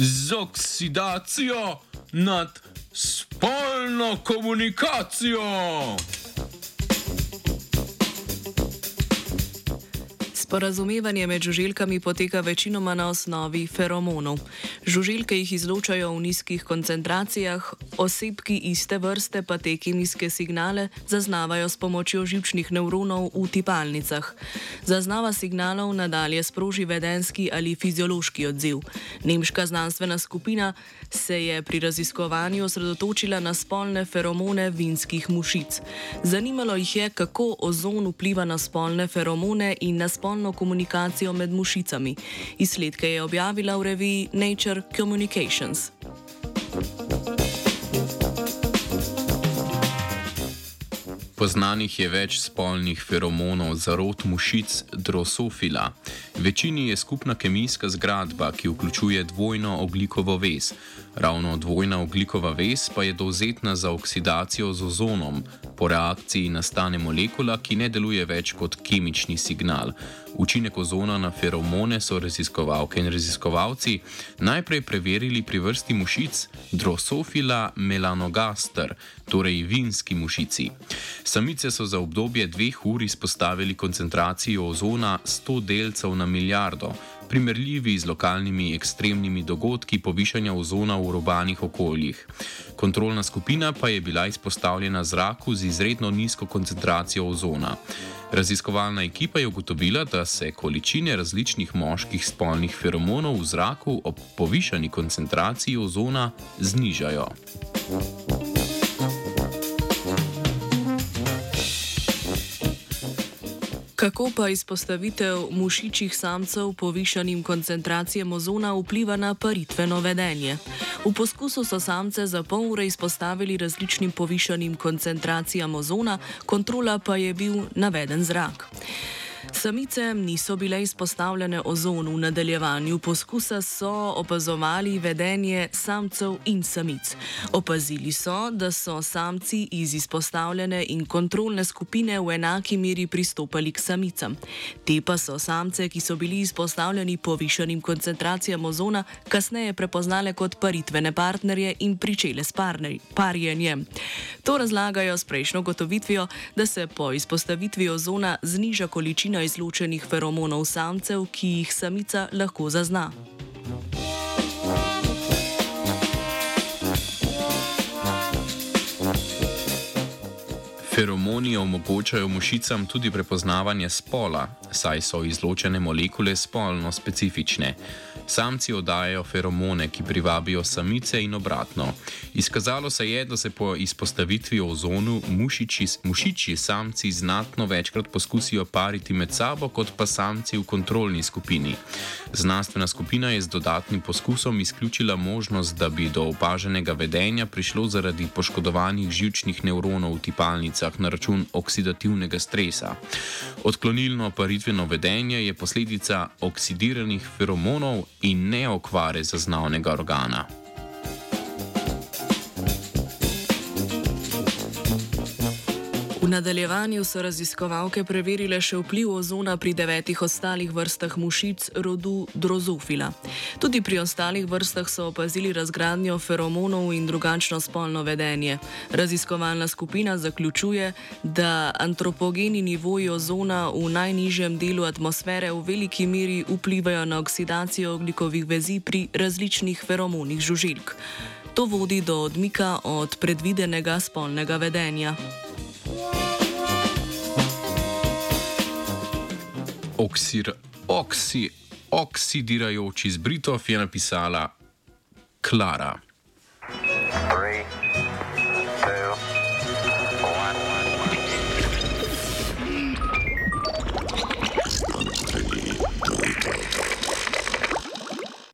z oksidacijo nad spolno komunikacijo. Sporazumevanje med žuželkami poteka večinoma na osnovi feromonov. Žuželke jih izločajo v nizkih koncentracijah, osebki iste vrste pa te kemijske signale zaznavajo s pomočjo živčnih nevronov v tipalnicah. Zaznava signalov nadalje sproži vedenski ali fiziološki odziv. Nemška znanstvena skupina se je pri raziskovanju osredotočila na spolne feromone vinskih mušic. Zanimalo jih je, kako ozon vpliva na spolne feromone in na spolne nonstopno komunikacijo med mušicami. Izsledke je objavila v reviji Nature Communications. Poznanih je več spolnih feromonov za rod mušic drosofila. Večini je skupna kemijska zgradba, ki vključuje dvojno oglikovo vez. Ravno dvojna oglikova vez pa je dovzetna za oksidacijo z ozonom. Po reakciji nastane molekula, ki ne deluje več kot kemični signal. Učinek ozona na feromone so raziskovalke in raziskovalci najprej preverili pri vrsti mušic Drosophila melanogaster, torej vinski mušici. Samice so za obdobje dveh ur izpostavili koncentracijo ozona 100 delcev na milijardo, primerljivi z lokalnimi ekstremnimi dogodki povišanja ozona v urbanih okoljih. Kontrolna skupina pa je bila izpostavljena zraku z izredno nizko koncentracijo ozona. Raziskovalna ekipa je ugotovila, da se količine različnih moških spolnih feromonov v zraku ob povišani koncentraciji ozona znižajo. Kako pa izpostavitev mušičjih samcev povišanim koncentracijam ozona vpliva na paritveno vedenje? V poskusu so samce za pol ure izpostavili različnim povišanim koncentracijam ozona, kontrola pa je bil naveden zrak. Samice niso bile izpostavljene ozonu. V nadaljevanju poskusa so opazovali vedenje samcev in samic. Opazili so, da so samci iz izpostavljene in kontrolne skupine v enaki meri pristopali k samicam. Te pa so samce, ki so bili izpostavljeni povišanim koncentracijam ozona, kasneje prepoznale kot paritvene partnerje in pričele s parjenjem. To razlagajo s prejšnjo gotovitvijo, da se po izpostavitvi ozona zniža količina izločenih feromonov samcev, ki jih samica lahko zazna. Feromoni omogočajo mušicam tudi prepoznavanje spola, saj so izločene molekule spolno specifične. Samci oddajajo feromone, ki privabijo samice in obratno. Izkazalo se je, da se po izpostavitvi ozonu mušiči, mušiči samci znatno večkrat poskusijo pariti med sabo, kot pa samci v kontrolni skupini. Znanstvena skupina je z dodatnim poskusom izključila možnost, da bi do opaženega vedenja prišlo zaradi poškodovanih žilčnih nevronov v tipalnicah na račun oksidativnega stresa. Odklonilno paritveno vedenje je posledica oksidiranih feromonov in ne okvare zaznavnega organa. V nadaljevanju so raziskovalke preverile še vpliv ozona pri devetih ostalih vrstah mušic rodu drozofila. Tudi pri ostalih vrstah so opazili razgradnjo feromonov in drugačno spolno vedenje. Raziskovalna skupina zaključuje, da antropogeni nivoji ozona v najnižjem delu atmosfere v veliki meri vplivajo na oksidacijo oglikovih vezi pri različnih feromonih žužilk. To vodi do odmika od predvidenega spolnega vedenja. Oksir, oksi, oksidirajoči z Britov je napisala Klara.